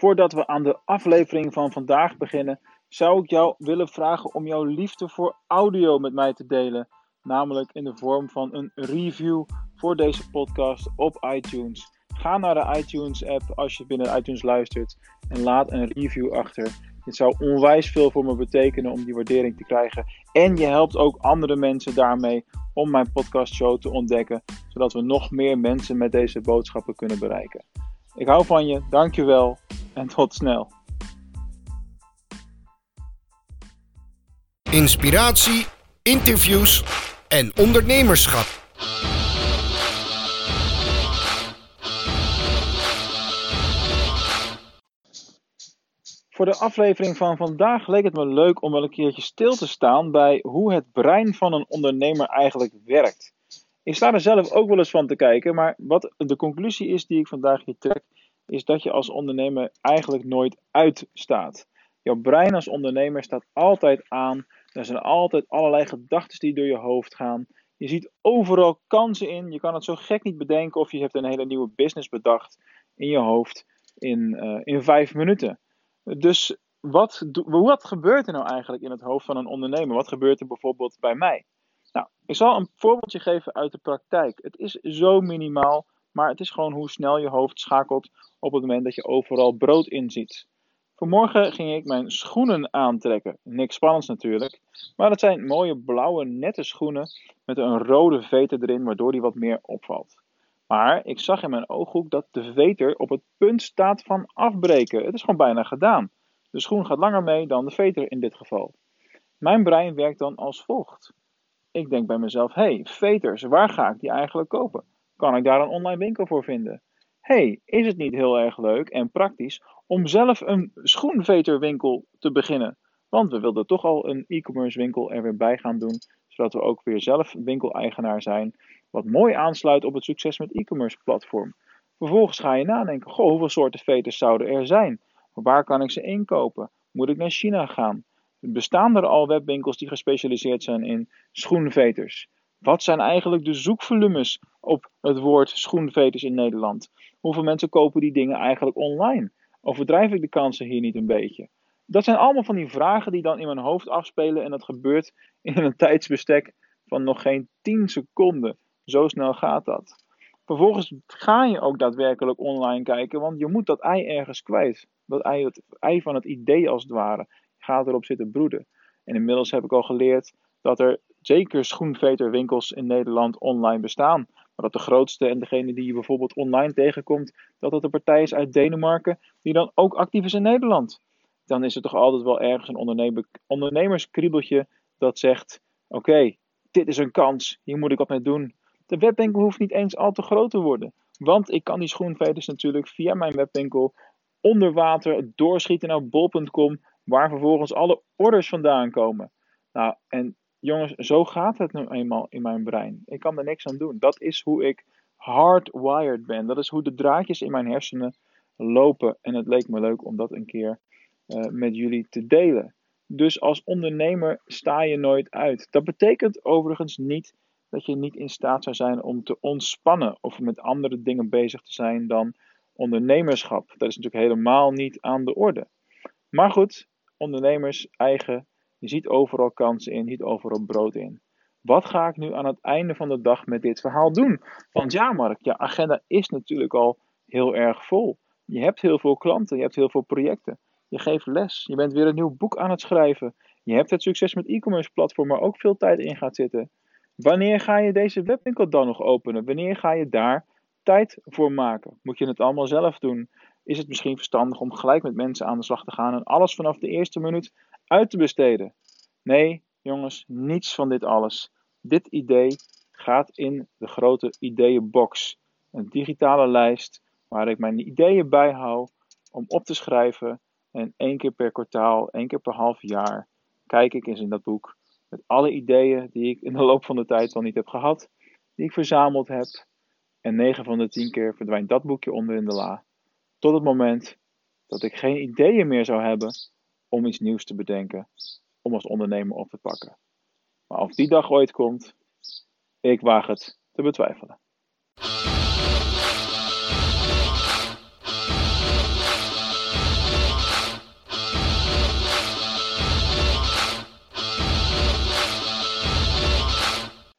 Voordat we aan de aflevering van vandaag beginnen, zou ik jou willen vragen om jouw liefde voor audio met mij te delen. Namelijk in de vorm van een review voor deze podcast op iTunes. Ga naar de iTunes app als je binnen iTunes luistert en laat een review achter. Dit zou onwijs veel voor me betekenen om die waardering te krijgen. En je helpt ook andere mensen daarmee om mijn podcastshow te ontdekken, zodat we nog meer mensen met deze boodschappen kunnen bereiken. Ik hou van je, dankjewel en tot snel. Inspiratie, interviews en ondernemerschap. Voor de aflevering van vandaag leek het me leuk om wel een keertje stil te staan bij hoe het brein van een ondernemer eigenlijk werkt. Ik sta er zelf ook wel eens van te kijken, maar wat de conclusie is die ik vandaag hier trek, is dat je als ondernemer eigenlijk nooit uitstaat. Jouw brein als ondernemer staat altijd aan. Er zijn altijd allerlei gedachten die door je hoofd gaan. Je ziet overal kansen in. Je kan het zo gek niet bedenken of je hebt een hele nieuwe business bedacht in je hoofd in, uh, in vijf minuten. Dus wat, wat gebeurt er nou eigenlijk in het hoofd van een ondernemer? Wat gebeurt er bijvoorbeeld bij mij? Nou, ik zal een voorbeeldje geven uit de praktijk. Het is zo minimaal, maar het is gewoon hoe snel je hoofd schakelt op het moment dat je overal brood in ziet. Vanmorgen ging ik mijn schoenen aantrekken. Niks spannends natuurlijk, maar het zijn mooie blauwe nette schoenen met een rode veter erin, waardoor die wat meer opvalt. Maar ik zag in mijn ooghoek dat de veter op het punt staat van afbreken. Het is gewoon bijna gedaan. De schoen gaat langer mee dan de veter in dit geval. Mijn brein werkt dan als volgt. Ik denk bij mezelf: hey, veters, waar ga ik die eigenlijk kopen? Kan ik daar een online winkel voor vinden? hey, is het niet heel erg leuk en praktisch om zelf een schoenveterwinkel te beginnen? Want we wilden toch al een e-commerce winkel er weer bij gaan doen, zodat we ook weer zelf winkeleigenaar zijn wat mooi aansluit op het succes met e-commerce platform. Vervolgens ga je nadenken, goh, hoeveel soorten veters zouden er zijn? Waar kan ik ze inkopen? Moet ik naar China gaan? Bestaan er al webwinkels die gespecialiseerd zijn in schoenveters? Wat zijn eigenlijk de zoekvolumes op het woord schoenveters in Nederland? Hoeveel mensen kopen die dingen eigenlijk online? Overdrijf ik de kansen hier niet een beetje? Dat zijn allemaal van die vragen die dan in mijn hoofd afspelen en dat gebeurt in een tijdsbestek van nog geen 10 seconden. Zo snel gaat dat. Vervolgens ga je ook daadwerkelijk online kijken, want je moet dat ei ergens kwijt. Dat ei, het ei van het idee als het ware. Gaat erop zitten broeden. En inmiddels heb ik al geleerd dat er zeker schoenveterwinkels in Nederland online bestaan. Maar dat de grootste en degene die je bijvoorbeeld online tegenkomt, dat dat een partij is uit Denemarken, die dan ook actief is in Nederland. Dan is er toch altijd wel ergens een ondernemerskriebeltje dat zegt: Oké, dit is een kans, hier moet ik wat mee doen. De webwinkel hoeft niet eens al te groot te worden. Want ik kan die schoenveters natuurlijk via mijn webwinkel onder water doorschieten naar bol.com, waar vervolgens alle orders vandaan komen. Nou, en jongens, zo gaat het nu eenmaal in mijn brein. Ik kan er niks aan doen. Dat is hoe ik hardwired ben. Dat is hoe de draadjes in mijn hersenen lopen. En het leek me leuk om dat een keer uh, met jullie te delen. Dus als ondernemer sta je nooit uit. Dat betekent overigens niet dat je niet in staat zou zijn om te ontspannen of met andere dingen bezig te zijn dan ondernemerschap. Dat is natuurlijk helemaal niet aan de orde. Maar goed, ondernemers eigen, je ziet overal kansen in, je ziet overal brood in. Wat ga ik nu aan het einde van de dag met dit verhaal doen? Want ja, Mark, je agenda is natuurlijk al heel erg vol. Je hebt heel veel klanten, je hebt heel veel projecten. Je geeft les, je bent weer een nieuw boek aan het schrijven. Je hebt het succes met e-commerce platform, waar ook veel tijd in gaat zitten. Wanneer ga je deze webwinkel dan nog openen? Wanneer ga je daar tijd voor maken? Moet je het allemaal zelf doen? Is het misschien verstandig om gelijk met mensen aan de slag te gaan en alles vanaf de eerste minuut uit te besteden? Nee, jongens, niets van dit alles. Dit idee gaat in de grote ideeënbox. Een digitale lijst waar ik mijn ideeën bijhoud om op te schrijven. En één keer per kwartaal, één keer per half jaar, kijk ik eens in dat boek met alle ideeën die ik in de loop van de tijd wel niet heb gehad, die ik verzameld heb. En 9 van de 10 keer verdwijnt dat boekje onder in de la. Tot het moment dat ik geen ideeën meer zou hebben om iets nieuws te bedenken, om als ondernemer op te pakken. Maar of die dag ooit komt, ik waag het te betwijfelen.